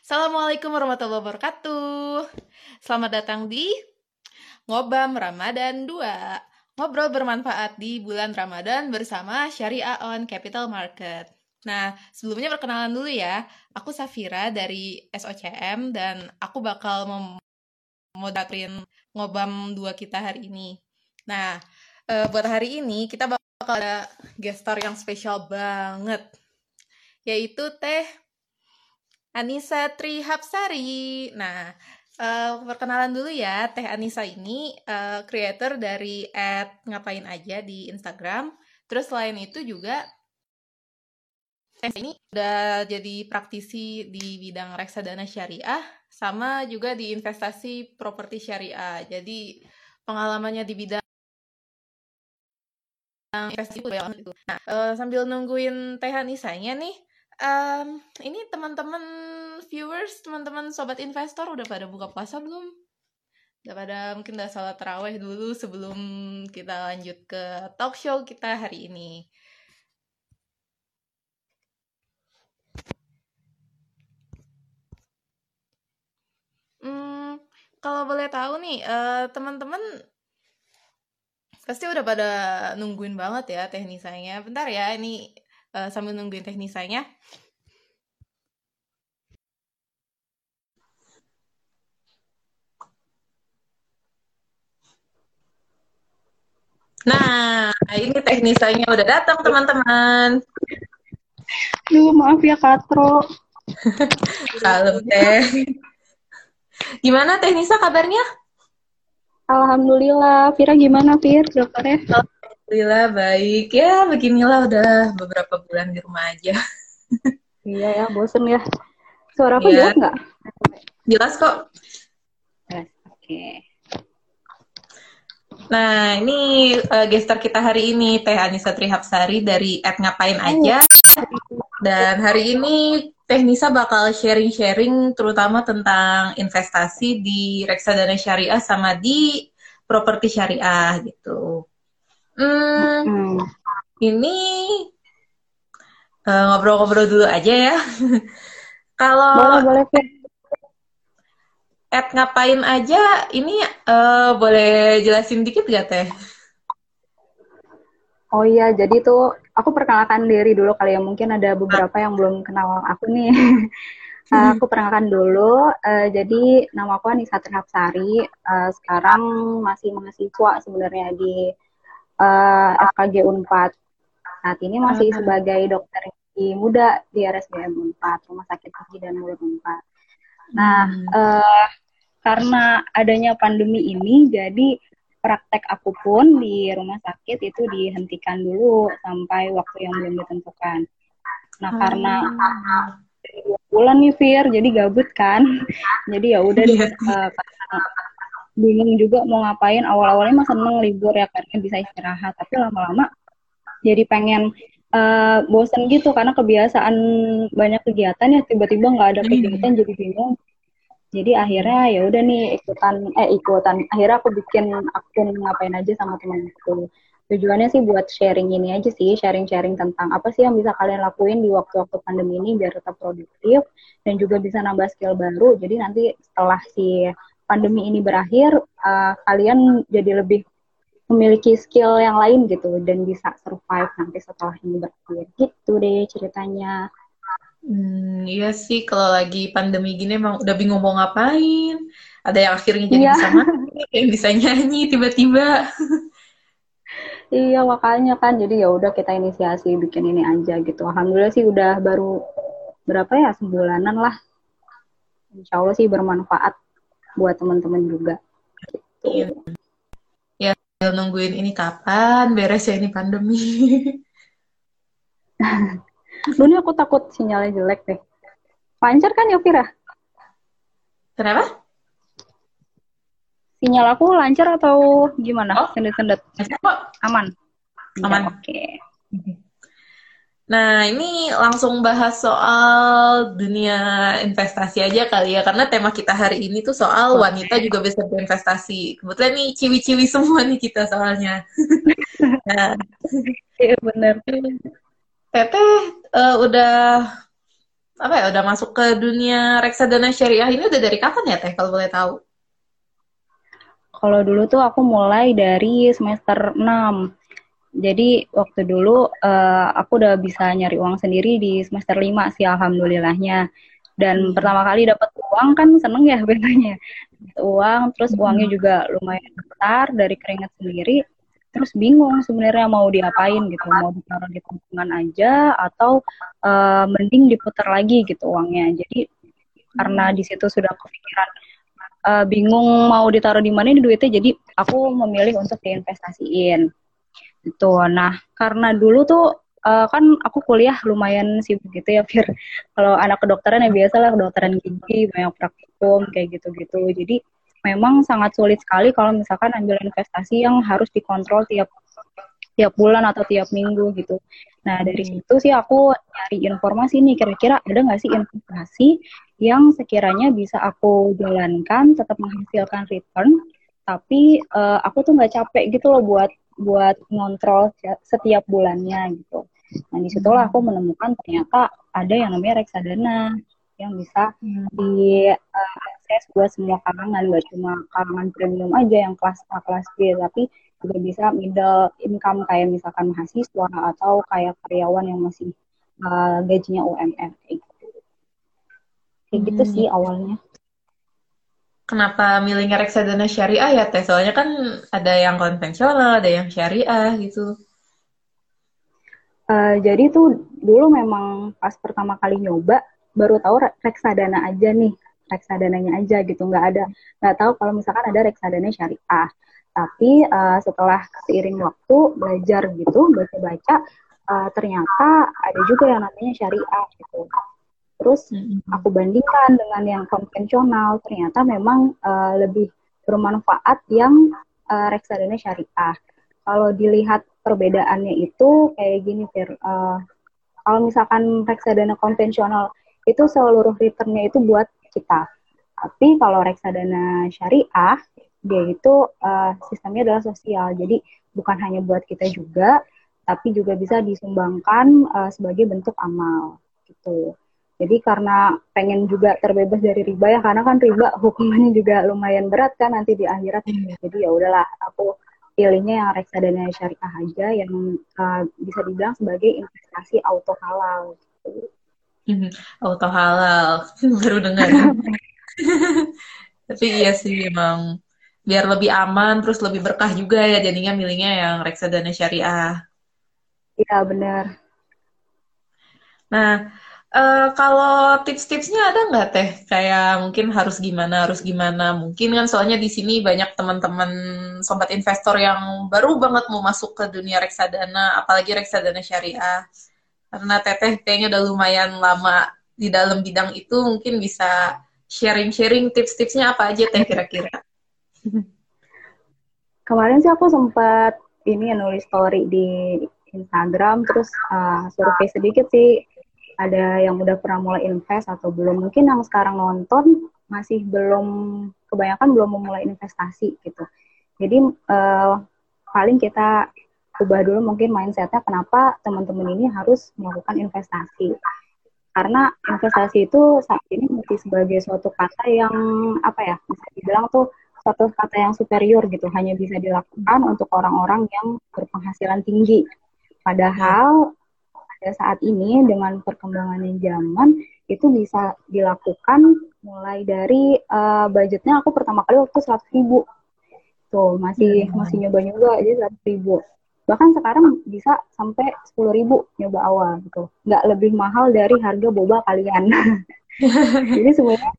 Assalamualaikum warahmatullahi wabarakatuh. Selamat datang di Ngobam Ramadan 2. Ngobrol bermanfaat di bulan Ramadan bersama Syariah on Capital Market. Nah, sebelumnya perkenalan dulu ya. Aku Safira dari SOCM dan aku bakal memoderatin Ngobam 2 kita hari ini. Nah, uh, buat hari ini kita bakal ada gestar yang spesial banget. Yaitu Teh Anissa Trihapsari. Nah, uh, perkenalan dulu ya, Teh Anissa ini uh, creator dari at ngapain aja di Instagram. Terus selain itu juga Teh ini udah jadi praktisi di bidang reksadana syariah, sama juga di investasi properti syariah. Jadi pengalamannya di bidang investasi itu. Nah, uh, sambil nungguin Teh Anisanya nih, um, ini teman-teman viewers, teman-teman sobat investor udah pada buka puasa belum? Udah pada mungkin udah salat terawih dulu sebelum kita lanjut ke talk show kita hari ini. Hmm, kalau boleh tahu nih, uh, teman-teman pasti udah pada nungguin banget ya teknisanya. Bentar ya, ini uh, sambil nungguin teknisanya. Nah, ini teknisanya udah datang teman-teman. Duh, maaf ya Katro. Salam teh. Gimana teknisa kabarnya? Alhamdulillah. Vira gimana Fir dokternya? Alhamdulillah baik. Ya beginilah udah beberapa bulan di rumah aja. iya ya, bosen ya. Suara aku ya. jelas nggak? Jelas kok. Oke. Okay. Nah, ini uh, gestar kita hari ini Teh Anissa Trihapsari dari At Ngapain Aja. Dan hari ini Teh Nisa bakal sharing-sharing terutama tentang investasi di reksadana syariah sama di properti syariah gitu. Hmm, hmm. ini eh, ngobrol-ngobrol uh, dulu aja ya. Kalau boleh, boleh, Ed ngapain aja, ini uh, boleh jelasin dikit gak Teh? Oh iya, jadi tuh aku perkenalkan diri dulu kali ya. Mungkin ada beberapa yang belum kenal aku nih. uh, aku perkenalkan dulu. Uh, jadi nama aku Anissa Terhapsari. Uh, sekarang masih mahasiswa sebenarnya di uh, FKG Unpad. Saat ini masih sebagai dokter di muda di RSDM Unpad, Rumah Sakit Gigi dan Mulut Unpad. Nah, hmm. uh, karena adanya pandemi ini, jadi praktek aku pun di rumah sakit itu dihentikan dulu sampai waktu yang belum ditentukan. Nah, hmm. karena bulan nih Fir, jadi gabut kan. jadi ya udah yeah. uh, bingung juga mau ngapain. Awal-awalnya mah seneng libur ya karena bisa istirahat, tapi lama-lama jadi pengen uh, bosen gitu karena kebiasaan banyak kegiatan ya tiba-tiba nggak ada hmm. kegiatan jadi bingung. Jadi akhirnya ya udah nih ikutan eh ikutan. Akhirnya aku bikin akun ngapain aja sama temanku tujuannya sih buat sharing ini aja sih sharing-sharing tentang apa sih yang bisa kalian lakuin di waktu-waktu pandemi ini biar tetap produktif dan juga bisa nambah skill baru. Jadi nanti setelah si pandemi ini berakhir uh, kalian jadi lebih memiliki skill yang lain gitu dan bisa survive nanti setelah ini berakhir gitu deh ceritanya Hmm, iya sih kalau lagi pandemi gini emang udah bingung mau ngapain. Ada yang akhirnya jadi iya. bisa main, yang bisa nyanyi tiba-tiba. iya makanya kan jadi ya udah kita inisiasi bikin ini aja gitu. Alhamdulillah sih udah baru berapa ya sebulanan lah. Insya Allah sih bermanfaat buat teman-teman juga. Gitu. Iya. Ya nungguin ini kapan beres ya ini pandemi. Lu nih aku takut sinyalnya jelek deh. Lancar kan ya, Vira? Kenapa? Sinyal aku lancar atau gimana? Oh, sendet-sendet. Aman. Aman. Ya, Oke. Okay. Nah, ini langsung bahas soal dunia investasi aja kali ya, karena tema kita hari ini tuh soal wanita juga bisa berinvestasi. Kebetulan nih ciwi-ciwi semua nih kita soalnya. nah, iya bener. Teteh uh, udah apa ya udah masuk ke dunia reksadana syariah ini udah dari kapan ya teh kalau boleh tahu? Kalau dulu tuh aku mulai dari semester 6. Jadi waktu dulu uh, aku udah bisa nyari uang sendiri di semester 5 sih alhamdulillahnya. Dan hmm. pertama kali dapat uang kan seneng ya bedanya. Uang, terus hmm. uangnya juga lumayan besar dari keringat sendiri terus bingung sebenarnya mau diapain gitu mau ditaruh di tabungan aja atau uh, mending diputar lagi gitu uangnya jadi karena di situ sudah kepikiran uh, bingung mau ditaruh di mana ini duitnya jadi aku memilih untuk diinvestasiin itu nah karena dulu tuh uh, kan aku kuliah lumayan sibuk gitu ya Fir. Kalau anak kedokteran ya biasa lah kedokteran gigi banyak praktikum kayak gitu-gitu. Jadi memang sangat sulit sekali kalau misalkan ambil investasi yang harus dikontrol tiap tiap bulan atau tiap minggu gitu. Nah dari situ sih aku nyari informasi nih. Kira-kira ada nggak sih investasi yang sekiranya bisa aku jalankan tetap menghasilkan return tapi uh, aku tuh nggak capek gitu loh buat buat ngontrol setiap bulannya gitu. Nah di situlah aku menemukan ternyata ada yang namanya reksadana yang bisa hmm. di uh, akses buat semua kalangan nggak cuma kalangan premium aja yang kelas A kelas B tapi juga bisa middle income kayak misalkan mahasiswa atau kayak karyawan yang masih uh, gajinya UMR kayak gitu kayak gitu hmm. sih awalnya kenapa milihnya reksadana syariah? Ya teh soalnya kan ada yang konvensional ada yang syariah gitu. Uh, jadi tuh dulu memang pas pertama kali nyoba baru tahu reksadana aja nih reksadananya aja gitu nggak ada nggak tahu kalau misalkan ada reksadana syariah. Tapi uh, setelah seiring waktu belajar gitu baca-baca uh, ternyata ada juga yang namanya syariah gitu terus aku bandingkan dengan yang konvensional ternyata memang uh, lebih bermanfaat yang uh, reksadana syariah kalau dilihat perbedaannya itu kayak gini Fir uh, kalau misalkan reksadana konvensional itu seluruh returnnya itu buat kita. Tapi kalau reksadana syariah, dia itu uh, sistemnya adalah sosial. Jadi bukan hanya buat kita juga, tapi juga bisa disumbangkan uh, sebagai bentuk amal gitu. Jadi karena pengen juga terbebas dari riba ya, karena kan riba hukumannya juga lumayan berat kan nanti di akhirat. Hmm. Jadi ya udahlah, aku pilihnya yang reksadana syariah aja yang uh, bisa dibilang sebagai investasi auto halal. Gitu. Auto halal, baru dengar. Tapi iya sih emang biar lebih aman terus lebih berkah juga ya jadinya milihnya yang reksadana syariah. Iya benar. Nah uh, kalau tips-tipsnya ada nggak teh? Kayak mungkin harus gimana harus gimana? Mungkin kan soalnya di sini banyak teman-teman sobat investor yang baru banget mau masuk ke dunia reksadana apalagi reksadana syariah. Karena teteh kayaknya udah lumayan lama di dalam bidang itu mungkin bisa sharing-sharing tips-tipsnya apa aja teh kira-kira? Kemarin sih aku sempat ini nulis story di Instagram terus uh, survei sedikit sih ada yang udah pernah mulai invest atau belum. Mungkin yang sekarang nonton masih belum kebanyakan belum memulai investasi gitu. Jadi uh, paling kita ubah dulu mungkin mindsetnya kenapa teman-teman ini harus melakukan investasi. Karena investasi itu saat ini masih sebagai suatu kata yang apa ya bisa dibilang tuh suatu kata yang superior gitu. Hanya bisa dilakukan untuk orang-orang yang berpenghasilan tinggi. Padahal pada saat ini dengan perkembangan zaman itu bisa dilakukan mulai dari uh, budgetnya aku pertama kali waktu seratus ribu. Tuh masih hmm. masih nyoba-nyoba aja seratus ribu. Bahkan sekarang bisa sampai sepuluh ribu nyoba awal gitu. Nggak lebih mahal dari harga boba kalian. Jadi sebenarnya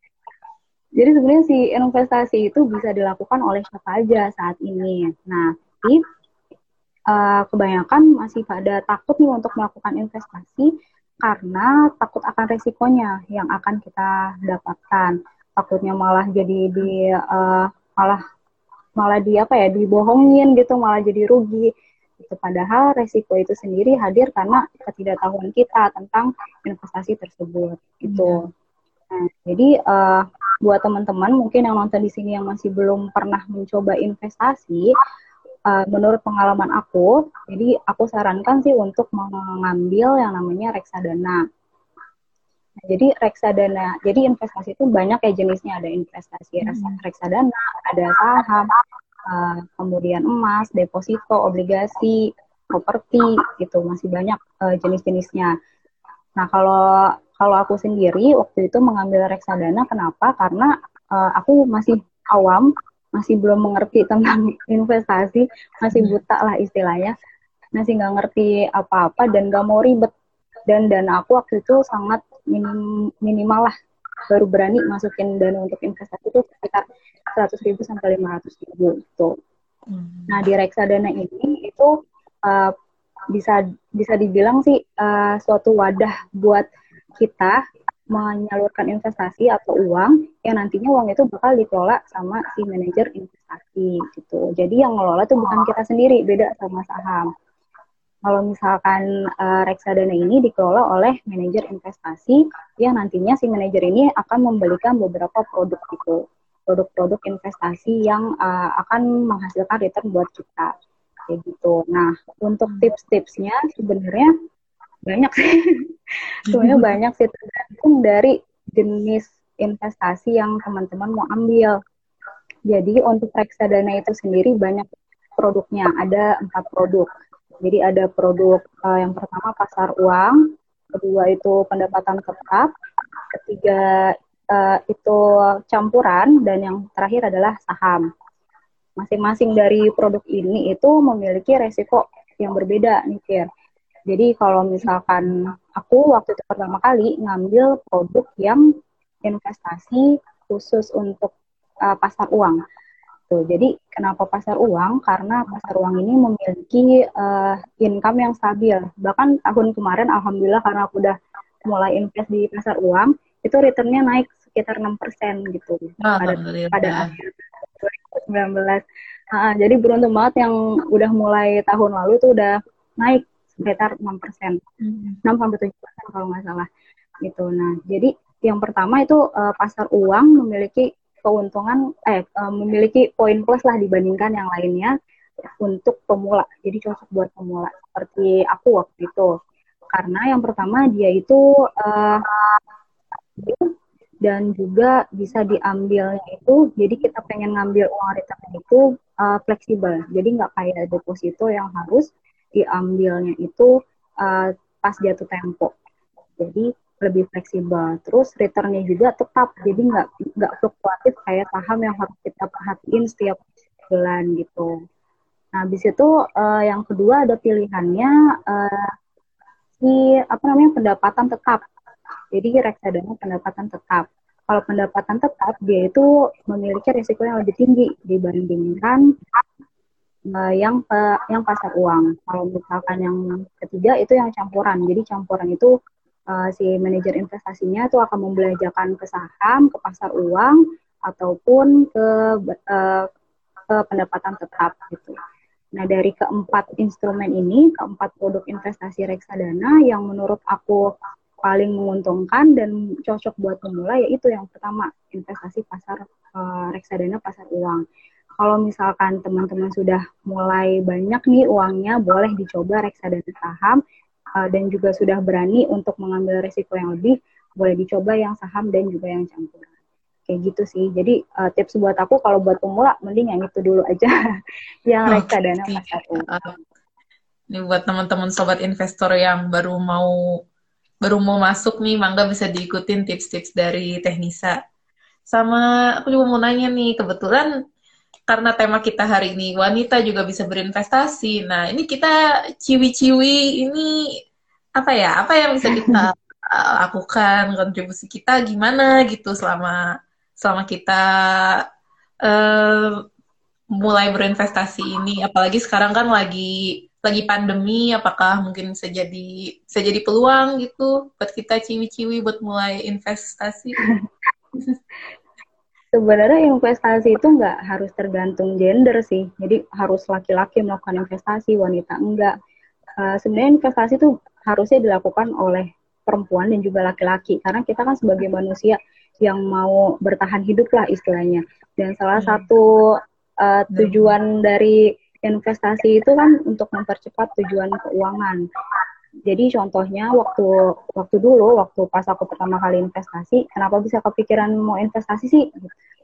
jadi sebenarnya si investasi itu bisa dilakukan oleh siapa aja saat ini. Nah tapi uh, kebanyakan masih pada takut nih untuk melakukan investasi karena takut akan resikonya yang akan kita dapatkan takutnya malah jadi di uh, malah malah di apa ya dibohongin gitu malah jadi rugi Gitu. Padahal resiko itu sendiri hadir karena ketidaktahuan kita tentang investasi tersebut. Gitu. Nah, jadi uh, buat teman-teman mungkin yang nonton di sini yang masih belum pernah mencoba investasi, uh, menurut pengalaman aku, jadi aku sarankan sih untuk mengambil yang namanya reksadana. Nah, jadi reksadana, jadi investasi itu banyak ya jenisnya. Ada investasi hmm. reksadana, ada saham, uh, kemudian emas, deposito, obligasi, properti, gitu. Masih banyak uh, jenis-jenisnya. Nah, kalau kalau aku sendiri waktu itu mengambil reksadana, kenapa? Karena uh, aku masih awam, masih belum mengerti tentang investasi, masih hmm. buta lah istilahnya, masih nggak ngerti apa-apa dan nggak mau ribet. Dan dana aku waktu itu sangat minim, minimal lah baru berani masukin dana untuk investasi itu sekitar 100 ribu sampai 500 ribu itu. Hmm. Nah di reksadana ini itu uh, bisa bisa dibilang sih uh, suatu wadah buat kita menyalurkan investasi atau uang yang nantinya uang itu bakal dikelola sama si manajer investasi gitu. Jadi yang ngelola itu bukan kita sendiri, beda sama saham kalau misalkan uh, reksadana ini dikelola oleh manajer investasi yang nantinya si manajer ini akan membelikan beberapa produk itu produk-produk investasi yang uh, akan menghasilkan return buat kita kayak gitu. Nah untuk tips-tipsnya sebenarnya banyak sih sebenarnya banyak sih tergantung dari jenis investasi yang teman-teman mau ambil. Jadi untuk reksadana itu sendiri banyak produknya, ada empat produk. Jadi ada produk uh, yang pertama pasar uang, kedua itu pendapatan tetap, ketiga uh, itu campuran, dan yang terakhir adalah saham. Masing-masing dari produk ini itu memiliki resiko yang berbeda nih, Kir. Jadi kalau misalkan aku waktu itu pertama kali ngambil produk yang investasi khusus untuk uh, pasar uang. Tuh, jadi kenapa pasar uang? Karena pasar uang ini memiliki uh, income yang stabil. Bahkan tahun kemarin, alhamdulillah karena aku udah mulai invest di pasar uang, itu returnnya naik sekitar 6% gitu pada, pada akhir 2019. Uh, jadi beruntung banget yang udah mulai tahun lalu tuh udah naik sekitar 6%. Hmm. 6 sampai 7% kalau nggak salah. Gitu. Nah, jadi yang pertama itu uh, pasar uang memiliki keuntungan eh, eh memiliki poin plus lah dibandingkan yang lainnya untuk pemula. Jadi cocok buat pemula seperti aku waktu itu. Karena yang pertama dia itu uh, dan juga bisa diambilnya itu jadi kita pengen ngambil uang return itu uh, fleksibel jadi nggak kayak deposito yang harus diambilnya itu uh, pas jatuh tempo jadi lebih fleksibel. Terus returnnya juga tetap, jadi nggak nggak fluktuatif kayak saham yang harus kita perhatiin setiap bulan gitu. Nah, habis itu uh, yang kedua ada pilihannya uh, si apa namanya pendapatan tetap. Jadi reksadana pendapatan tetap. Kalau pendapatan tetap dia itu memiliki risiko yang lebih tinggi dibandingkan uh, yang uh, yang pasar uang. Kalau misalkan yang ketiga itu yang campuran. Jadi campuran itu uh, si manajer investasinya itu akan membelanjakan ke saham, ke pasar uang, ataupun ke uh, ke pendapatan tetap gitu. Nah dari keempat instrumen ini, keempat produk investasi reksadana yang menurut aku paling menguntungkan dan cocok buat pemula yaitu yang pertama investasi pasar uh, reksadana pasar uang. Kalau misalkan teman-teman sudah mulai banyak nih uangnya, boleh dicoba reksadana saham uh, dan juga sudah berani untuk mengambil resiko yang lebih, boleh dicoba yang saham dan juga yang campuran. Kayak gitu sih. Jadi uh, tips buat aku kalau buat pemula mending yang itu dulu aja, yang oh, reksadana mas satu. Uh, ini buat teman-teman sobat investor yang baru mau baru mau masuk nih, mangga bisa diikutin tips-tips dari Teknisa. Sama aku juga mau nanya nih, kebetulan karena tema kita hari ini wanita juga bisa berinvestasi. Nah, ini kita ciwi-ciwi ini apa ya? Apa yang bisa kita uh, lakukan kontribusi kita gimana gitu selama selama kita uh, mulai berinvestasi ini apalagi sekarang kan lagi lagi pandemi apakah mungkin bisa jadi bisa jadi peluang gitu buat kita ciwi-ciwi buat mulai investasi sebenarnya investasi itu nggak harus tergantung gender sih. Jadi harus laki-laki melakukan investasi, wanita enggak. Uh, sebenarnya investasi itu harusnya dilakukan oleh perempuan dan juga laki-laki karena kita kan sebagai manusia yang mau bertahan hidup lah istilahnya. Dan salah hmm. satu uh, tujuan hmm. dari investasi itu kan untuk mempercepat tujuan keuangan. Jadi contohnya waktu waktu dulu waktu pas aku pertama kali investasi, kenapa bisa kepikiran mau investasi sih?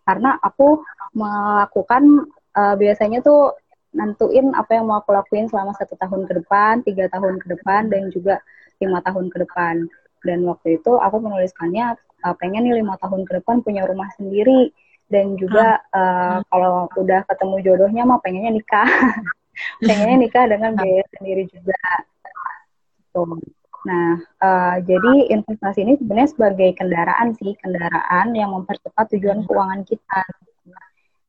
Karena aku melakukan uh, biasanya tuh nentuin apa yang mau aku lakuin selama satu tahun ke depan, tiga tahun ke depan, dan juga lima tahun ke depan. Dan waktu itu aku menuliskannya uh, pengen nih lima tahun ke depan punya rumah sendiri. Dan juga uh, kalau udah ketemu jodohnya mah pengennya nikah, pengennya nikah dengan biaya sendiri juga gitu. Nah, uh, jadi investasi ini sebenarnya sebagai kendaraan sih, kendaraan yang mempercepat tujuan hmm. keuangan kita.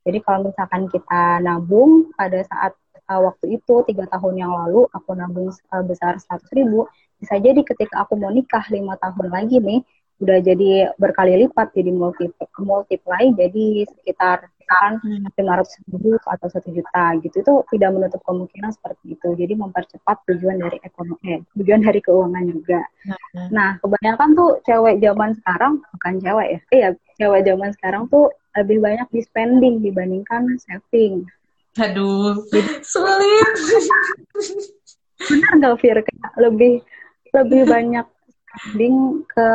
Jadi kalau misalkan kita nabung pada saat uh, waktu itu tiga tahun yang lalu aku nabung uh, besar 100 ribu, bisa jadi ketika aku mau nikah lima tahun lagi nih, udah jadi berkali lipat jadi multi multiply jadi sekitar misalkan lima ratus ribu atau satu juta gitu. Itu tidak menutup kemungkinan seperti itu. Jadi mempercepat tujuan dari ekonomi eh, tujuan dari keuangan juga. Hmm. nah kebanyakan tuh cewek zaman sekarang bukan cewek ya iya cewek zaman sekarang tuh lebih banyak di spending dibandingkan saving. Aduh jadi, sulit. Benar nggak Fir? Lebih lebih banyak spending ke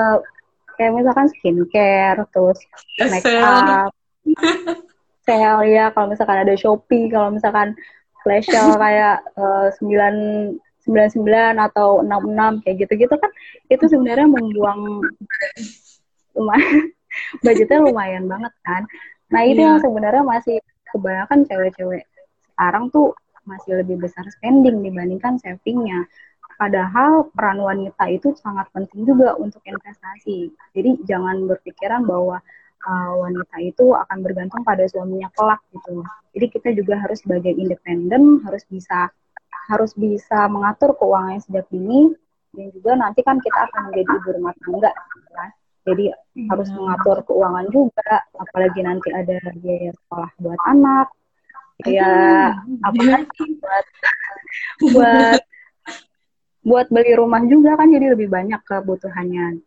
kayak misalkan skincare terus make up sale ya kalau misalkan ada Shopee kalau misalkan flash sale kayak eh, sembilan sembilan sembilan atau enam enam kayak gitu gitu kan itu sebenarnya membuang lumayan. Budgetnya lumayan banget kan. Nah ini yeah. yang sebenarnya masih kebanyakan cewek-cewek sekarang tuh masih lebih besar spending dibandingkan savingnya Padahal peran wanita itu sangat penting juga untuk investasi. Jadi jangan berpikiran bahwa uh, wanita itu akan bergantung pada suaminya kelak gitu. Jadi kita juga harus sebagai independen harus bisa harus bisa mengatur keuangan sejak dini dan juga nanti kan kita akan menjadi ibu rumah tangga ya. Jadi hmm. harus mengatur keuangan juga, apalagi nanti ada biaya sekolah buat anak, ya apa lagi buat buat buat beli rumah juga kan jadi lebih banyak kebutuhannya.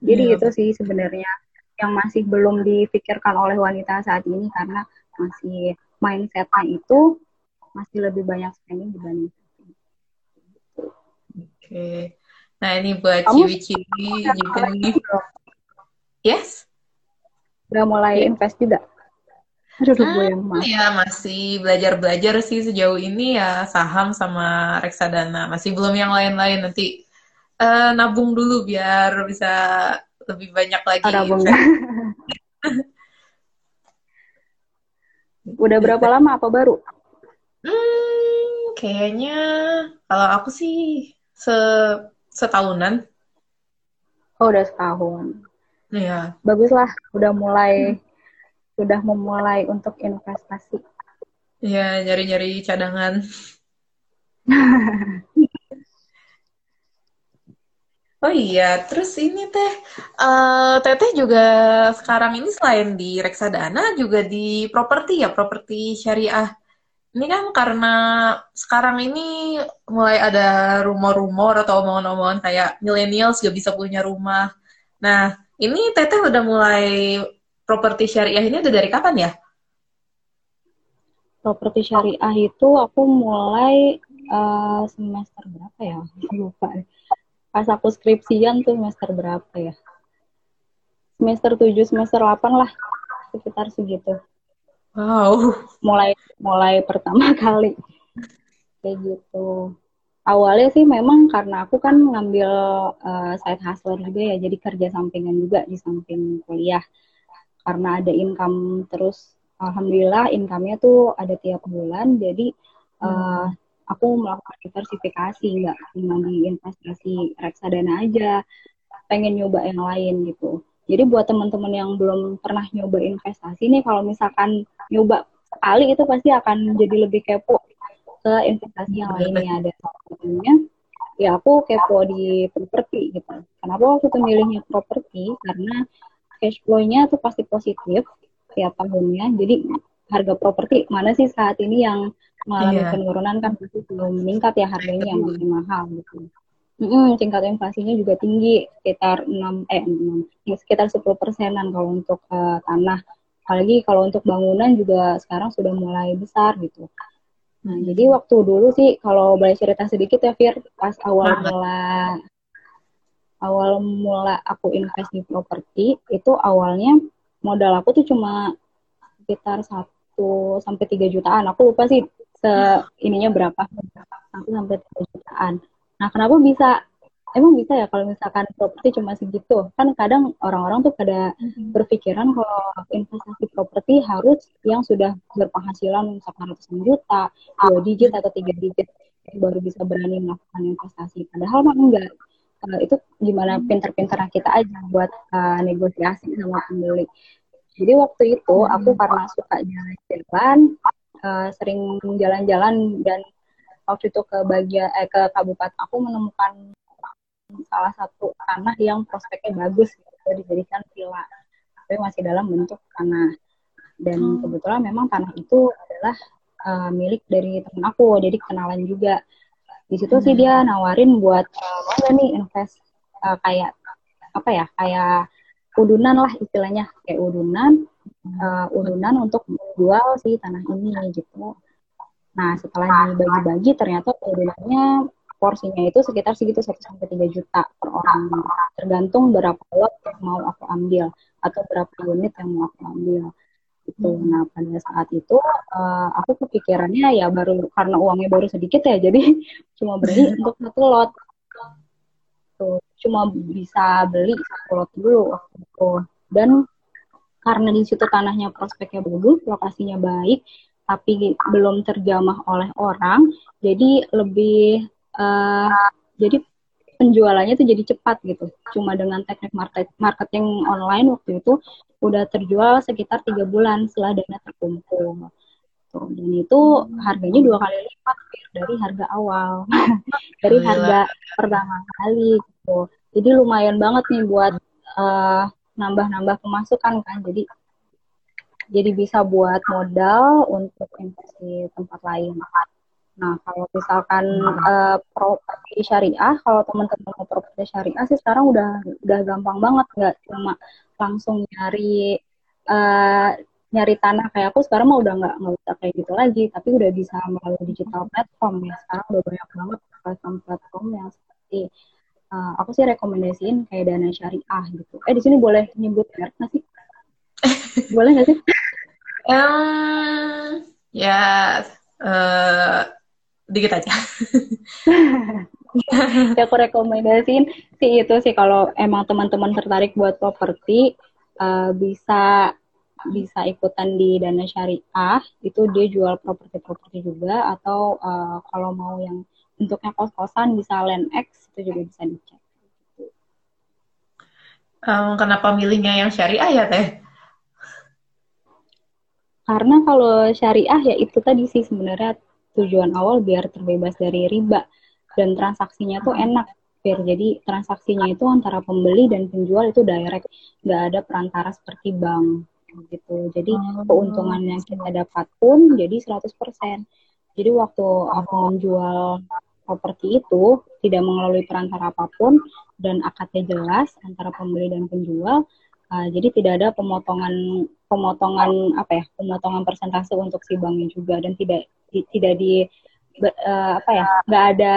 Jadi yeah. itu sih sebenarnya yang masih belum dipikirkan oleh wanita saat ini karena masih mindsetnya itu masih lebih banyak spending dibanding Oke. Okay. Nah ini buat ciwi-ciwi juga nih. Yes? Udah mulai yeah. invest juga? Aduh, hmm, gue yang Ya masih belajar-belajar sih sejauh ini ya saham sama reksadana. Masih belum yang lain-lain nanti uh, nabung dulu biar bisa lebih banyak lagi. Oh, nabung. Udah berapa lama apa baru? Hmm, kayaknya kalau aku sih se setahunan. Oh, udah setahun. Iya. Baguslah, udah mulai hmm sudah memulai untuk investasi? Iya, nyari-nyari cadangan. oh iya, terus ini teh, uh, teteh juga sekarang ini selain di reksadana juga di properti ya, properti syariah. Ini kan karena sekarang ini mulai ada rumor-rumor atau omongan-omongan kayak millennials juga bisa punya rumah. Nah, ini teteh udah mulai properti syariah ini udah dari kapan ya? Properti syariah itu aku mulai uh, semester berapa ya? Lupa. Pas aku skripsian tuh semester berapa ya? Semester 7, semester 8 lah. Sekitar segitu. Wow. Mulai mulai pertama kali. Kayak gitu. Awalnya sih memang karena aku kan ngambil uh, side hustler juga ya, jadi kerja sampingan juga di samping kuliah karena ada income terus alhamdulillah income-nya tuh ada tiap bulan. Jadi hmm. uh, aku melakukan diversifikasi nggak cuma di investasi reksadana aja pengen nyoba yang lain gitu. Jadi buat teman-teman yang belum pernah nyoba investasi nih kalau misalkan nyoba sekali itu pasti akan jadi lebih kepo ke investasi yang lainnya. Ada satunya ya aku kepo di properti gitu. Kenapa waktu itu milihnya properti? Karena cash flow-nya tuh pasti positif tiap tahunnya. Jadi harga properti mana sih saat ini yang mengalami yeah. penurunan kan pasti belum meningkat ya harganya yang lebih mahal gitu. Mm-hmm, tingkat inflasinya juga tinggi sekitar 6 eh 6 ya sekitar 10 persenan kalau untuk uh, tanah apalagi kalau untuk bangunan juga sekarang sudah mulai besar gitu Nah, jadi waktu dulu sih kalau boleh cerita sedikit ya Fir, pas awal mula awal mula aku invest di properti itu awalnya modal aku tuh cuma sekitar satu sampai tiga jutaan. Aku lupa sih se ininya berapa satu sampai tiga jutaan. Nah, kenapa bisa emang bisa ya kalau misalkan properti cuma segitu kan kadang orang-orang tuh pada mm-hmm. berpikiran kalau investasi properti harus yang sudah berpenghasilan misalkan ratusan juta dua digit atau tiga digit baru bisa berani melakukan investasi padahal mah enggak uh, itu gimana mm-hmm. pinter-pinter kita aja buat uh, negosiasi sama pemilik jadi waktu itu mm-hmm. aku karena suka jalan-jalan uh, sering jalan-jalan dan waktu itu ke bagian eh, ke kabupaten aku menemukan salah satu tanah yang prospeknya bagus gitu dijadikan villa tapi masih dalam bentuk tanah dan hmm. kebetulan memang tanah itu adalah uh, milik dari temen aku jadi kenalan juga di situ hmm. sih dia nawarin buat uh, mau nih invest uh, kayak apa ya kayak udunan lah istilahnya kayak udunan uh, udunan untuk menjual si tanah ini gitu nah setelah dibagi-bagi ternyata udunannya porsinya itu sekitar segitu 1 sampai 3 juta per orang. Tergantung berapa lot yang mau aku ambil atau berapa unit yang mau aku ambil. Itu. Hmm. Nah, pada saat itu uh, aku kepikirannya ya baru karena uangnya baru sedikit ya, jadi cuma beli hmm. untuk satu lot. Tuh, cuma bisa beli satu lot dulu waktu itu. Dan karena di situ tanahnya prospeknya bagus, lokasinya baik, tapi belum terjamah oleh orang, jadi lebih uh, jadi penjualannya tuh jadi cepat gitu. Cuma dengan teknik market marketing online waktu itu udah terjual sekitar tiga bulan setelah dana terkumpul. Tuh, dan itu harganya dua kali lipat dari harga awal, dari harga pertama kali gitu. Jadi lumayan banget nih buat uh, nambah-nambah pemasukan kan. Jadi jadi bisa buat modal untuk investasi tempat lain. Nah, kalau misalkan uh, properti syariah, kalau teman-teman mau properti syariah sih sekarang udah udah gampang banget, nggak cuma langsung nyari uh, nyari tanah kayak aku sekarang mah udah nggak nggak usah kayak gitu lagi, tapi udah bisa melalui digital platform ya. Sekarang udah banyak banget platform-platform yang seperti uh, aku sih rekomendasiin kayak dana syariah gitu. Eh di sini boleh nyebut merek nggak sih? boleh nggak sih? Um, ya uh, dikit aja. ya aku rekomendasiin sih itu sih kalau emang teman-teman tertarik buat properti uh, bisa bisa ikutan di dana syariah itu dia jual properti-properti juga atau uh, kalau mau yang bentuknya kos-kosan bisa land X itu juga bisa dicek. Um, kenapa milihnya yang syariah ya teh? Karena kalau syariah ya itu tadi sih sebenarnya tujuan awal biar terbebas dari riba. Dan transaksinya tuh enak biar jadi transaksinya itu antara pembeli dan penjual itu direct. Nggak ada perantara seperti bank gitu. Jadi oh. keuntungan yang kita dapat pun jadi 100% jadi waktu aku menjual properti itu tidak melalui perantara apa pun dan akadnya jelas antara pembeli dan penjual uh, jadi tidak ada pemotongan pemotongan apa ya pemotongan persentase untuk si banknya juga dan tidak di, tidak di uh, apa ya nggak ada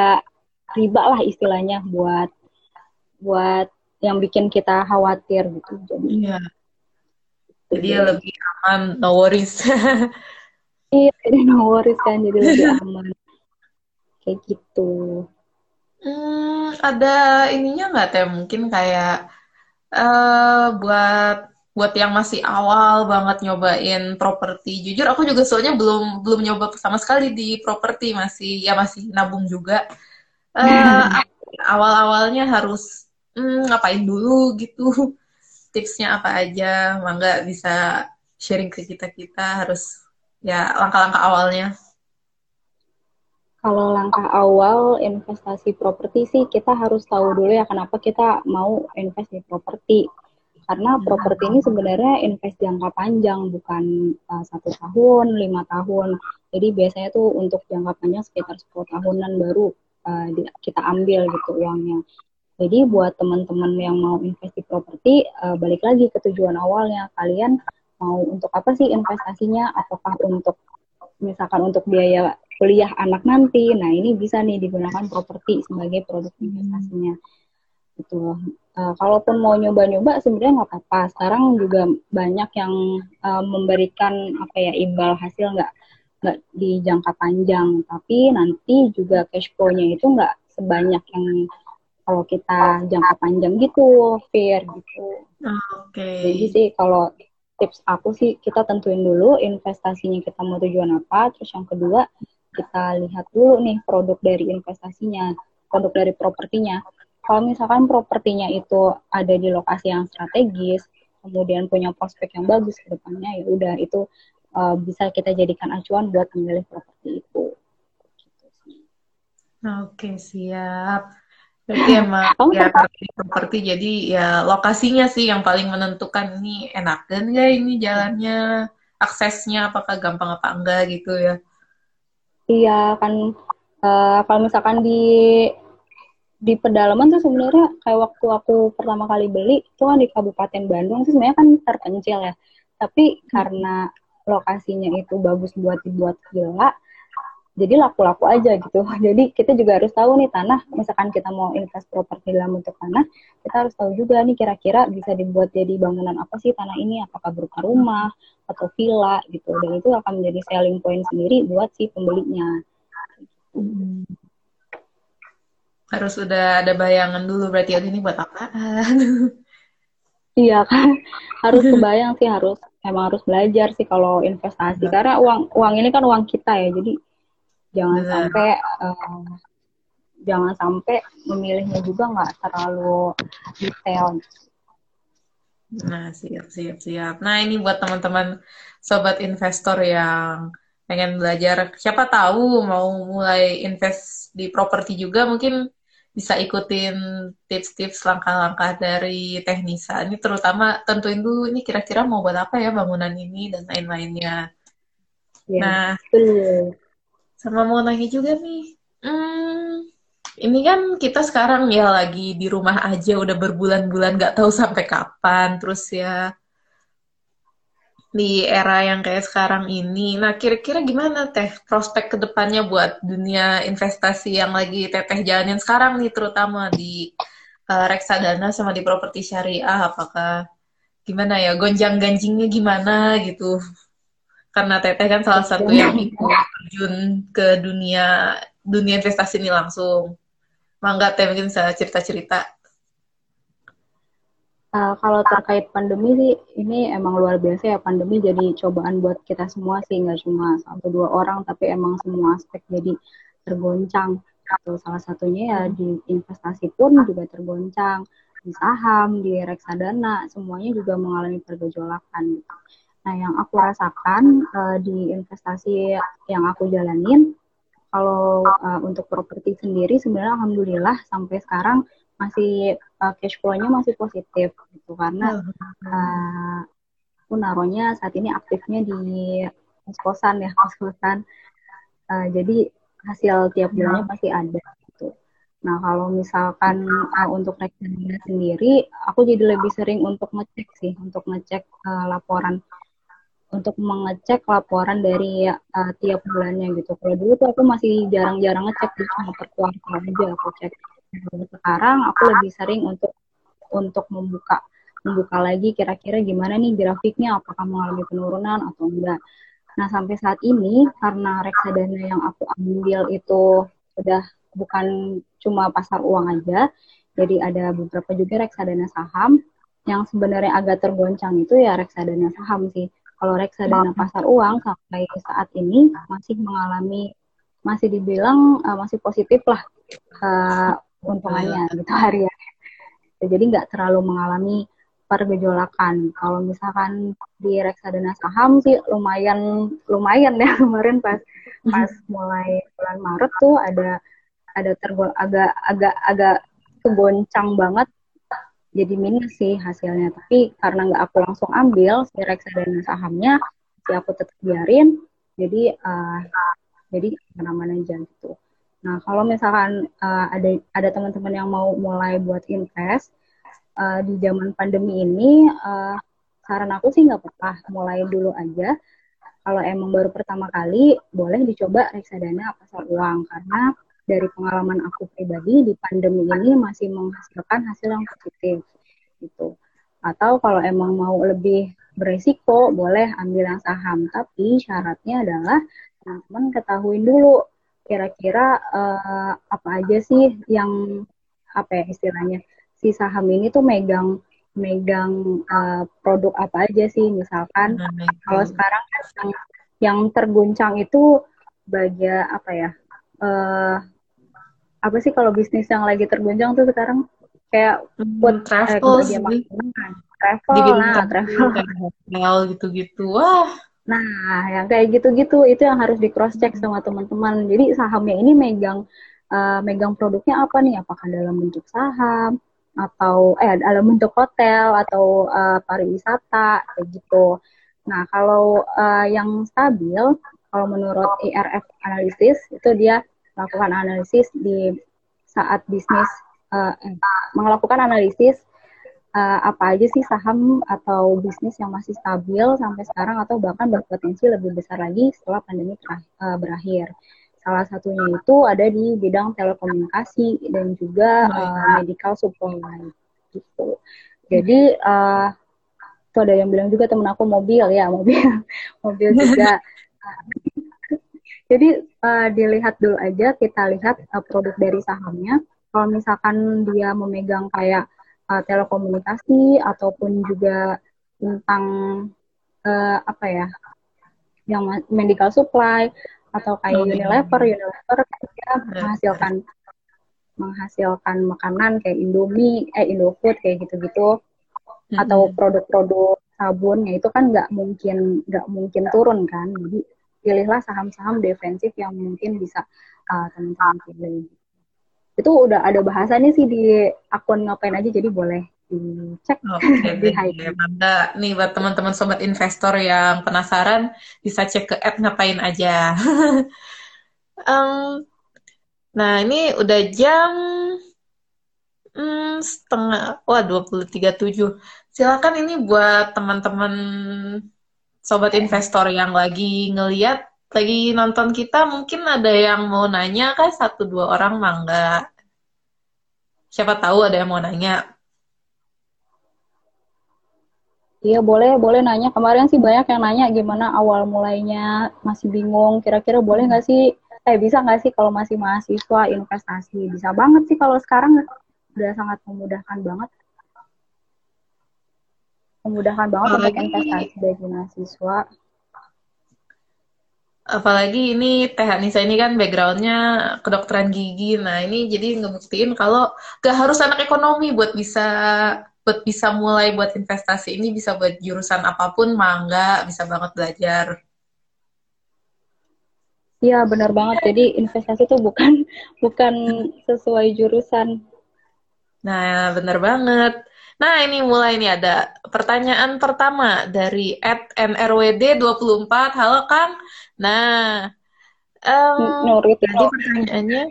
riba lah istilahnya buat buat yang bikin kita khawatir gitu jadi. Iya. jadi ya lebih aman no worries. Iya jadi no worries kan jadi lebih aman. Kayak gitu. Hmm, ada ininya nggak teh mungkin kayak uh, buat buat yang masih awal banget nyobain properti. Jujur aku juga soalnya belum belum nyoba sama sekali di properti. Masih ya masih nabung juga. Uh, awal-awalnya harus hmm, ngapain dulu gitu? Tipsnya apa aja? Mangga bisa sharing ke kita kita harus ya langkah-langkah awalnya. Kalau langkah awal investasi properti sih kita harus tahu dulu ya kenapa kita mau invest di properti karena properti ini sebenarnya invest jangka panjang bukan uh, satu tahun lima tahun jadi biasanya tuh untuk jangka panjang sekitar 10 tahunan baru uh, kita ambil gitu uangnya jadi buat teman-teman yang mau invest di properti uh, balik lagi ke tujuan awalnya kalian mau untuk apa sih investasinya apakah untuk misalkan untuk biaya kuliah anak nanti. Nah, ini bisa nih digunakan properti sebagai produk investasinya. Gitu. Uh, kalaupun mau nyoba-nyoba sebenarnya nggak apa-apa. Sekarang juga banyak yang uh, memberikan apa ya imbal hasil nggak nggak di jangka panjang, tapi nanti juga cash flow-nya itu nggak sebanyak yang kalau kita jangka panjang gitu, fair gitu. Oke. Okay. Jadi sih kalau tips aku sih kita tentuin dulu investasinya kita mau tujuan apa, terus yang kedua kita lihat dulu nih produk dari investasinya, produk dari propertinya. Kalau misalkan propertinya itu ada di lokasi yang strategis, kemudian punya prospek yang bagus ke depannya, ya udah itu uh, bisa kita jadikan acuan buat memilih properti itu. Oke, siap. Berarti emang ya properti jadi ya lokasinya sih yang paling menentukan ini enak dan enggak ini jalannya, aksesnya apakah gampang apa enggak gitu ya. Iya kan uh, kalau misalkan di di pedalaman tuh sebenarnya kayak waktu aku pertama kali beli itu kan di Kabupaten Bandung itu sebenarnya kan terpencil ya. Tapi hmm. karena lokasinya itu bagus buat dibuat villa, jadi laku-laku aja gitu. Jadi kita juga harus tahu nih tanah, misalkan kita mau invest properti dalam bentuk tanah, kita harus tahu juga nih kira-kira bisa dibuat jadi bangunan apa sih tanah ini, apakah berupa rumah atau villa gitu. Dan itu akan menjadi selling point sendiri buat si pembelinya. Hmm. Harus udah ada bayangan dulu berarti ya ini buat apa? iya kan, harus kebayang sih harus emang harus belajar sih kalau investasi karena uang uang ini kan uang kita ya jadi jangan Benar. sampai uh, jangan sampai memilihnya juga nggak terlalu detail Nah, siap, siap, siap. Nah, ini buat teman-teman sobat investor yang pengen belajar, siapa tahu mau mulai invest di properti juga, mungkin bisa ikutin tips-tips langkah-langkah dari teknisa. Ini terutama tentuin dulu ini kira-kira mau buat apa ya bangunan ini dan lain-lainnya. Ya, nah, betul. Sama mau nanya juga nih, hmm, ini kan kita sekarang ya lagi di rumah aja udah berbulan-bulan nggak tahu sampai kapan, terus ya di era yang kayak sekarang ini. Nah, kira-kira gimana teh prospek ke depannya buat dunia investasi yang lagi teteh jalanin sekarang nih, terutama di uh, reksadana sama di properti syariah, apakah gimana ya gonjang-ganjingnya gimana gitu? karena Teteh kan salah satu yang ikut terjun ke dunia dunia investasi ini langsung. Mangga Teh mungkin bisa cerita-cerita. Uh, kalau terkait pandemi sih, ini emang luar biasa ya pandemi jadi cobaan buat kita semua sih, nggak cuma satu dua orang, tapi emang semua aspek jadi tergoncang. Atau salah satunya ya di investasi pun juga tergoncang, di saham, di reksadana, semuanya juga mengalami pergejolakan. Gitu. Nah, yang aku rasakan uh, di investasi yang aku jalanin, kalau uh, untuk properti sendiri sebenarnya alhamdulillah sampai sekarang masih uh, cash flow-nya masih positif gitu karena uh, aku naruhnya saat ini aktifnya di kos-kosan ya kos-kosan. Uh, jadi hasil tiap bulannya pasti ada gitu. Nah, kalau misalkan uh, untuk reksadana sendiri, aku jadi lebih sering untuk ngecek sih, untuk ngecek uh, laporan untuk mengecek laporan dari uh, tiap bulannya gitu. Kalau dulu tuh aku masih jarang-jarang ngecek, cuma per kuartal aja aku cek. Sekarang aku lebih sering untuk untuk membuka membuka lagi kira-kira gimana nih grafiknya, apakah mengalami penurunan atau enggak. Nah sampai saat ini karena reksadana yang aku ambil itu sudah bukan cuma pasar uang aja, jadi ada beberapa juga reksadana saham yang sebenarnya agak tergoncang itu ya reksadana saham sih kalau reksadana pasar uang sampai saat ini masih mengalami masih dibilang uh, masih positif lah uh, untungannya gitu harian. Jadi nggak terlalu mengalami pergejolakan. Kalau misalkan di reksadana saham sih lumayan lumayan ya kemarin pas pas mulai bulan Maret tuh ada ada tergol agak agak agak kegoncang banget. Jadi minus sih hasilnya. Tapi karena nggak aku langsung ambil si reksadana sahamnya si aku tetap biarin. Jadi uh, jadi mana-mana aja gitu nah kalau misalkan uh, ada ada teman-teman yang mau mulai buat invest uh, di zaman pandemi ini uh, saran aku sih nggak apa-apa mulai dulu aja kalau emang baru pertama kali boleh dicoba reksadana pasar uang karena dari pengalaman aku pribadi di pandemi ini masih menghasilkan hasil yang positif gitu. Atau kalau emang mau lebih beresiko boleh ambil yang saham tapi syaratnya adalah teman-teman ketahuin dulu kira-kira uh, apa aja sih yang apa ya istilahnya si saham ini tuh megang megang uh, produk apa aja sih? Misalkan hmm. kalau sekarang kan yang, yang terguncang itu bagian apa ya uh, apa sih kalau bisnis yang lagi terguncang tuh sekarang? Kayak buat hmm, travel eh, travel nah travel. hotel gitu-gitu. Wah nah yang kayak gitu-gitu itu yang harus di cross check sama teman-teman. Jadi sahamnya ini megang uh, megang produknya apa nih? Apakah dalam bentuk saham atau eh dalam bentuk hotel atau uh, pariwisata kayak gitu. Nah, kalau uh, yang stabil kalau menurut IRF analisis itu dia melakukan analisis di saat bisnis uh, eh, melakukan analisis uh, apa aja sih saham atau bisnis yang masih stabil sampai sekarang atau bahkan berpotensi lebih besar lagi setelah pandemi uh, berakhir. Salah satunya itu ada di bidang telekomunikasi dan juga uh, medical supply gitu. Jadi uh, tuh ada yang bilang juga temen aku mobil ya mobil mobil juga. Jadi uh, dilihat dulu aja kita lihat uh, produk dari sahamnya. Kalau misalkan dia memegang kayak uh, telekomunikasi ataupun juga tentang uh, apa ya yang medical supply atau kayak oh, iya. Unilever, Unilever dia menghasilkan menghasilkan makanan kayak Indomie, eh Indofood kayak gitu-gitu. Hmm. atau produk-produk sabun ya itu kan nggak mungkin nggak mungkin turun kan. Jadi pilihlah saham-saham defensif yang mungkin bisa uh, teman-teman pilih itu udah ada bahasanya sih di akun ngapain aja jadi boleh dicek okay, di ya. Nih buat teman-teman sobat investor yang penasaran bisa cek ke app ngapain aja. um, nah ini udah jam hmm, setengah, wah 23.7. Silakan ini buat teman-teman sobat investor yang lagi ngeliat, lagi nonton kita, mungkin ada yang mau nanya kan satu dua orang mangga. Siapa tahu ada yang mau nanya. Iya boleh, boleh nanya. Kemarin sih banyak yang nanya gimana awal mulainya masih bingung. Kira-kira boleh nggak sih? Eh bisa nggak sih kalau masih mahasiswa investasi? Bisa banget sih kalau sekarang udah sangat memudahkan banget. Memudahkan banget untuk investasi bagi mahasiswa. Apalagi ini Teh Anissa ini kan backgroundnya kedokteran gigi. Nah ini jadi ngebuktiin kalau gak harus anak ekonomi buat bisa buat bisa mulai buat investasi ini bisa buat jurusan apa pun mangga bisa banget belajar. Iya benar banget. Jadi investasi itu bukan bukan sesuai jurusan. Nah benar banget. Nah ini mulai nih ada pertanyaan pertama dari at nrwd 24 halo Kang. Nah um, jadi pertanyaannya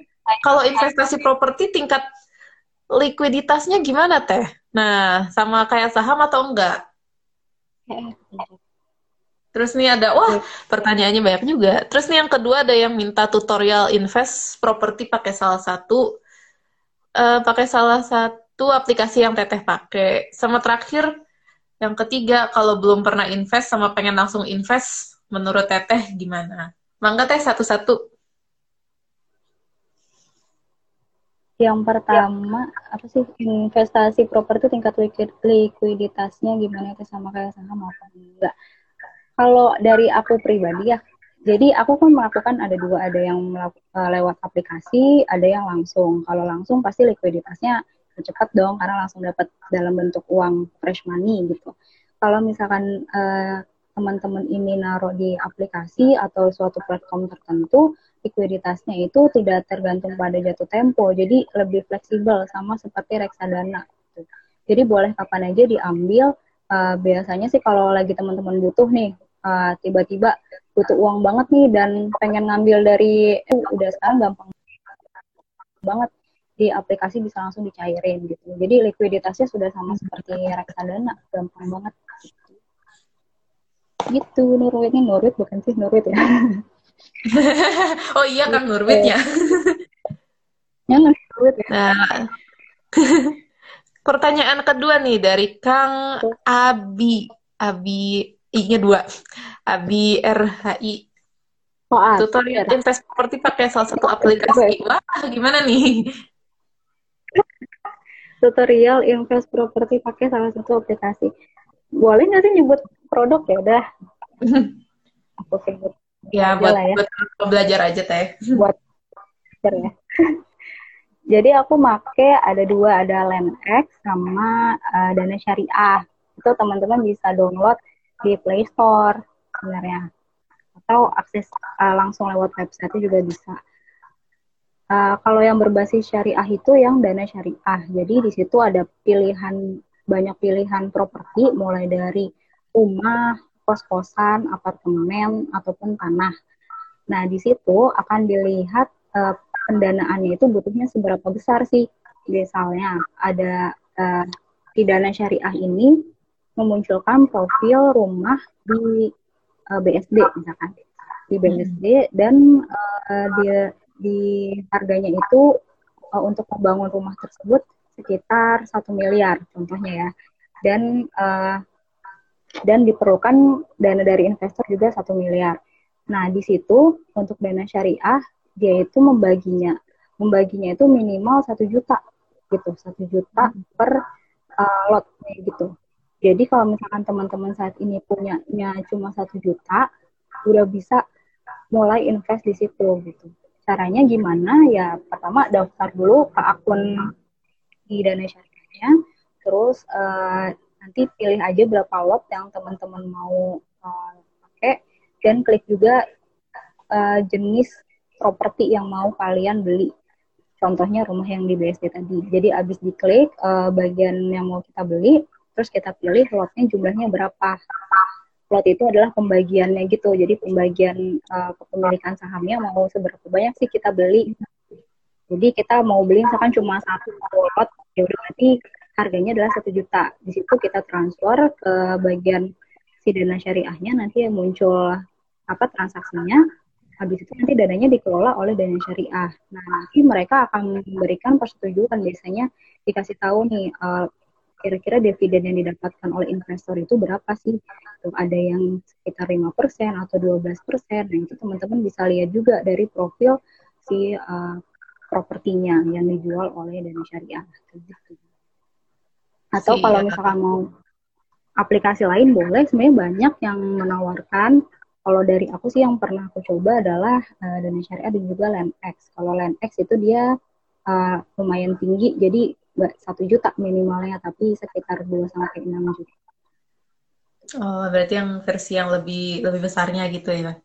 kalau investasi properti tingkat likuiditasnya gimana teh? Nah, sama kayak saham atau enggak? Terus nih ada, wah pertanyaannya banyak juga. Terus nih yang kedua ada yang minta tutorial invest properti pakai salah satu, uh, pakai salah satu aplikasi yang teteh pakai. Sama terakhir, yang ketiga kalau belum pernah invest sama pengen langsung invest, menurut teteh gimana? Mangga teh satu-satu. Yang pertama ya. apa sih investasi properti tingkat likuiditasnya gimana itu sama kayak saham apa enggak? Kalau dari aku pribadi ya, jadi aku kan melakukan ada dua, ada yang eh, lewat aplikasi, ada yang langsung. Kalau langsung pasti likuiditasnya cepat dong karena langsung dapat dalam bentuk uang fresh money gitu. Kalau misalkan uh, teman-teman ini naruh di aplikasi atau suatu platform tertentu, likuiditasnya itu tidak tergantung pada jatuh tempo, jadi lebih fleksibel sama seperti reksadana. Gitu. Jadi boleh kapan aja diambil. Uh, biasanya sih kalau lagi teman-teman butuh nih, uh, tiba-tiba butuh uang banget nih dan pengen ngambil dari, uh, udah sekarang gampang banget di aplikasi bisa langsung dicairin gitu. Jadi likuiditasnya sudah sama seperti reksadana, gampang banget. gitu Nurwit. Ini Nurwit bukan sih Nurwit ya. Oh iya Kang Nurwit ya Nurwit ya. Nah. Pertanyaan kedua nih dari Kang Abi. Abi I-nya dua. Abi RHI oh, tutorial invest properti pakai salah satu aplikasi. Wah gimana nih? Tutorial invest properti pakai salah satu aplikasi. Boleh nggak sih nyebut produk ya udah? Aku sebut. Ya buat, ya. buat belajar aja teh. Buat belajar ya. Jadi aku make ada dua, ada LendX sama uh, Dana Syariah. Itu teman-teman bisa download di Play Store sebenarnya. Atau akses uh, langsung lewat website juga bisa. Uh, kalau yang berbasis syariah itu yang dana syariah. Jadi di situ ada pilihan banyak pilihan properti mulai dari rumah, kos-kosan, apartemen ataupun tanah. Nah, di situ akan dilihat uh, pendanaannya itu butuhnya seberapa besar sih. Misalnya ada uh, di dana syariah ini memunculkan profil rumah di uh, BSD misalkan di BSD dan uh, dia di harganya itu uh, untuk membangun rumah tersebut sekitar satu miliar contohnya ya dan uh, dan diperlukan dana dari investor juga satu miliar. Nah di situ untuk dana syariah dia itu membaginya. Membaginya itu minimal satu juta gitu. Satu juta per uh, lot gitu. Jadi kalau misalkan teman-teman saat ini punyanya cuma satu juta udah bisa mulai invest di situ gitu. Caranya gimana? Ya pertama daftar dulu ke akun di dana syariahnya. Terus uh, nanti pilih aja berapa lot yang teman-teman mau uh, pakai dan klik juga uh, jenis properti yang mau kalian beli contohnya rumah yang di BSD tadi jadi abis diklik uh, bagian yang mau kita beli terus kita pilih lotnya jumlahnya berapa plot itu adalah pembagiannya gitu. Jadi pembagian uh, kepemilikan sahamnya mau seberapa banyak sih kita beli. Jadi kita mau beli misalkan cuma satu lot, ya udah berarti harganya adalah satu juta. Di situ kita transfer ke bagian si dana syariahnya nanti yang muncul apa transaksinya. Habis itu nanti dananya dikelola oleh dana syariah. Nah nanti mereka akan memberikan persetujuan biasanya dikasih tahu nih uh, kira-kira dividen yang didapatkan oleh investor itu berapa sih? Tuh, ada yang sekitar 5% atau 12%. Nah, itu teman-teman bisa lihat juga dari profil si uh, propertinya yang dijual oleh dana syariah. Gitu. Atau si, kalau misalkan mau aplikasi lain boleh, sebenarnya banyak yang menawarkan kalau dari aku sih yang pernah aku coba adalah uh, dana syariah dan juga LandX. Kalau LandX itu dia uh, lumayan tinggi, jadi nggak satu juta minimalnya tapi sekitar 2 sampai enam juta. Oh, berarti yang versi yang lebih lebih besarnya gitu ya?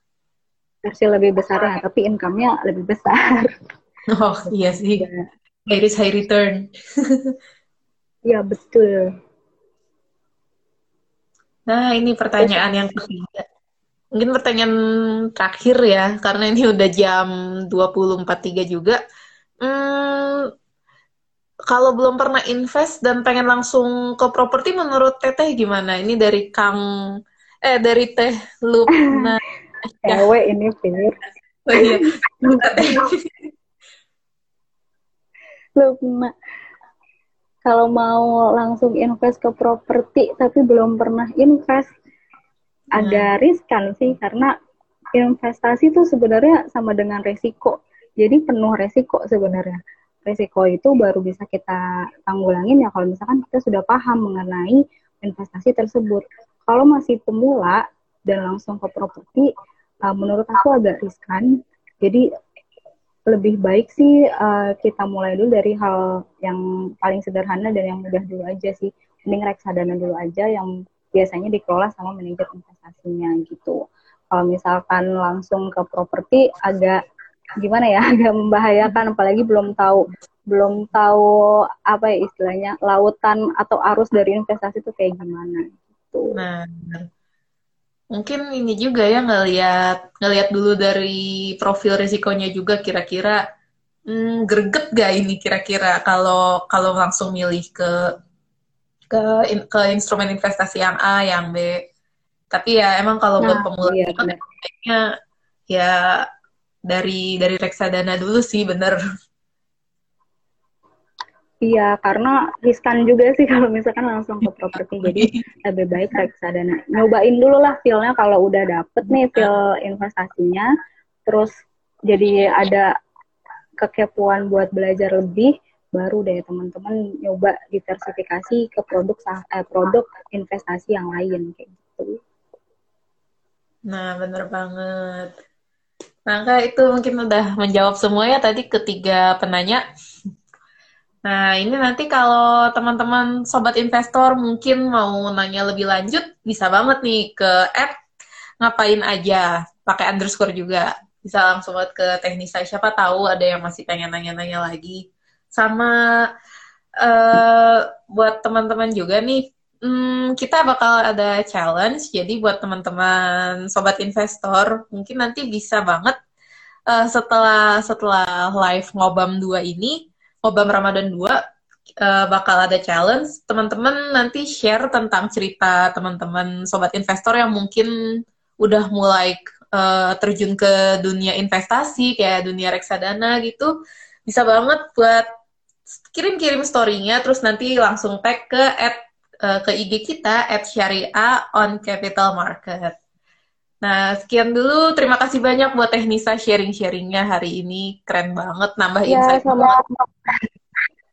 Versi lebih besarnya, tapi income-nya lebih besar. Oh, iya sih. Ya. High risk, high return. Iya, betul. Nah, ini pertanyaan yang ketiga. Mungkin pertanyaan terakhir ya, karena ini udah jam 20.43 juga. Hmm, kalau belum pernah invest dan pengen langsung ke properti menurut Teteh gimana? Ini dari Kang eh dari Teh Lupna. Cewek ini Fir. Oh iya. Lupna. Kalau mau langsung invest ke properti tapi belum pernah invest hmm. agak riskan sih karena investasi itu sebenarnya sama dengan resiko. Jadi penuh resiko sebenarnya risiko itu baru bisa kita tanggulangin ya kalau misalkan kita sudah paham mengenai investasi tersebut. Kalau masih pemula dan langsung ke properti, uh, menurut aku agak riskan. Jadi lebih baik sih uh, kita mulai dulu dari hal yang paling sederhana dan yang mudah dulu aja sih. Mending reksadana dulu aja yang biasanya dikelola sama manajer investasinya gitu. Kalau misalkan langsung ke properti agak gimana ya agak membahayakan apalagi belum tahu belum tahu apa ya istilahnya lautan atau arus dari investasi itu kayak gimana gitu. Nah, mungkin ini juga ya ngelihat ngelihat dulu dari profil risikonya juga kira-kira hmm, greget gak ini kira-kira kalau kalau langsung milih ke ke ke instrumen investasi yang A, yang B. Tapi ya emang kalau nah, buat pemula iya, kayaknya ya dari dari reksadana dulu sih bener. Iya, karena riskan juga sih kalau misalkan langsung ke properti. Jadi lebih baik reksadana. Nyobain dulu lah feel-nya kalau udah dapet nih feel investasinya, terus jadi ada kekepuan buat belajar lebih, baru deh teman-teman nyoba diversifikasi ke produk eh, produk investasi yang lain kayak gitu. Nah, bener banget. Maka itu mungkin udah menjawab semua ya tadi ketiga penanya. Nah, ini nanti kalau teman-teman sobat investor mungkin mau nanya lebih lanjut, bisa banget nih ke app ngapain aja, pakai underscore juga. Bisa langsung buat ke teknisa, siapa tahu ada yang masih pengen nanya-nanya lagi. Sama uh, buat teman-teman juga nih hmm, kita bakal ada challenge. Jadi buat teman-teman sobat investor mungkin nanti bisa banget uh, setelah setelah live ngobam 2 ini ngobam Ramadan 2 uh, eh, bakal ada challenge teman-teman nanti share tentang cerita teman-teman sobat investor yang mungkin udah mulai uh, terjun ke dunia investasi kayak dunia reksadana gitu bisa banget buat kirim-kirim story-nya terus nanti langsung tag ke at, uh, ke IG kita at syariah on capital market. Nah, sekian dulu. Terima kasih banyak buat Teknisa sharing-sharingnya hari ini. Keren banget, nambah ya, insight sama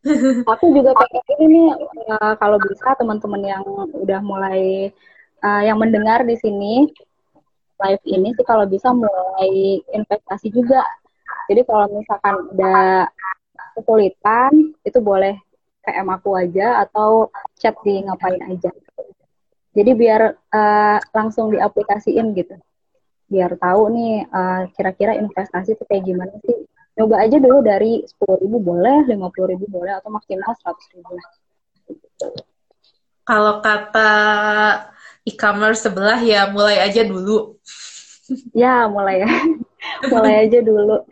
Aku juga pengen ini uh, kalau bisa teman-teman yang udah mulai uh, yang mendengar di sini live ini sih kalau bisa mulai investasi juga. Jadi kalau misalkan udah kesulitan itu boleh PM aku aja atau chat di ngapain aja. Jadi biar uh, langsung diaplikasiin gitu. Biar tahu nih uh, kira-kira investasi itu kayak gimana sih. Coba aja dulu dari 10 ribu boleh, 50 ribu boleh, atau maksimal 100 ribu. Kalau kata e-commerce sebelah ya mulai aja dulu. ya mulai ya. mulai aja dulu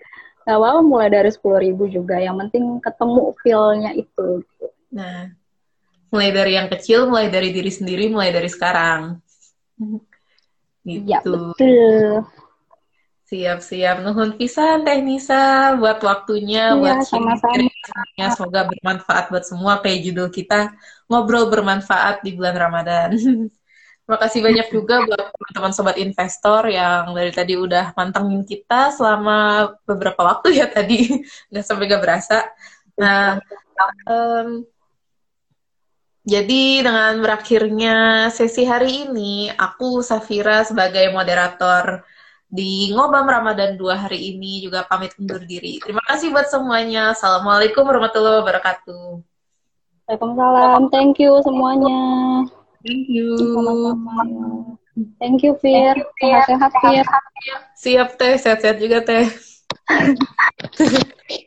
apa-apa mulai dari sepuluh ribu juga yang penting ketemu feel-nya itu nah mulai dari yang kecil mulai dari diri sendiri mulai dari sekarang. Gitu. ya, betul. Siap siap nuhun pisan teh Nisa buat waktunya ya, buat sama-sama. semoga bermanfaat buat semua kayak judul kita ngobrol bermanfaat di bulan Ramadan. Terima kasih banyak juga buat teman-teman sobat investor yang dari tadi udah mantengin kita selama beberapa waktu ya tadi, nggak sampai gak berasa. Nah, um, jadi dengan berakhirnya sesi hari ini, aku Safira sebagai moderator di Ngobam Ramadan 2 hari ini juga pamit undur diri. Terima kasih buat semuanya. Assalamualaikum warahmatullahi wabarakatuh. Waalaikumsalam. Thank you semuanya. Thank you. Sama-sama. Thank you, Fir. Sehat-sehat, Fir. Siap, Teh. Sehat-sehat juga, Teh.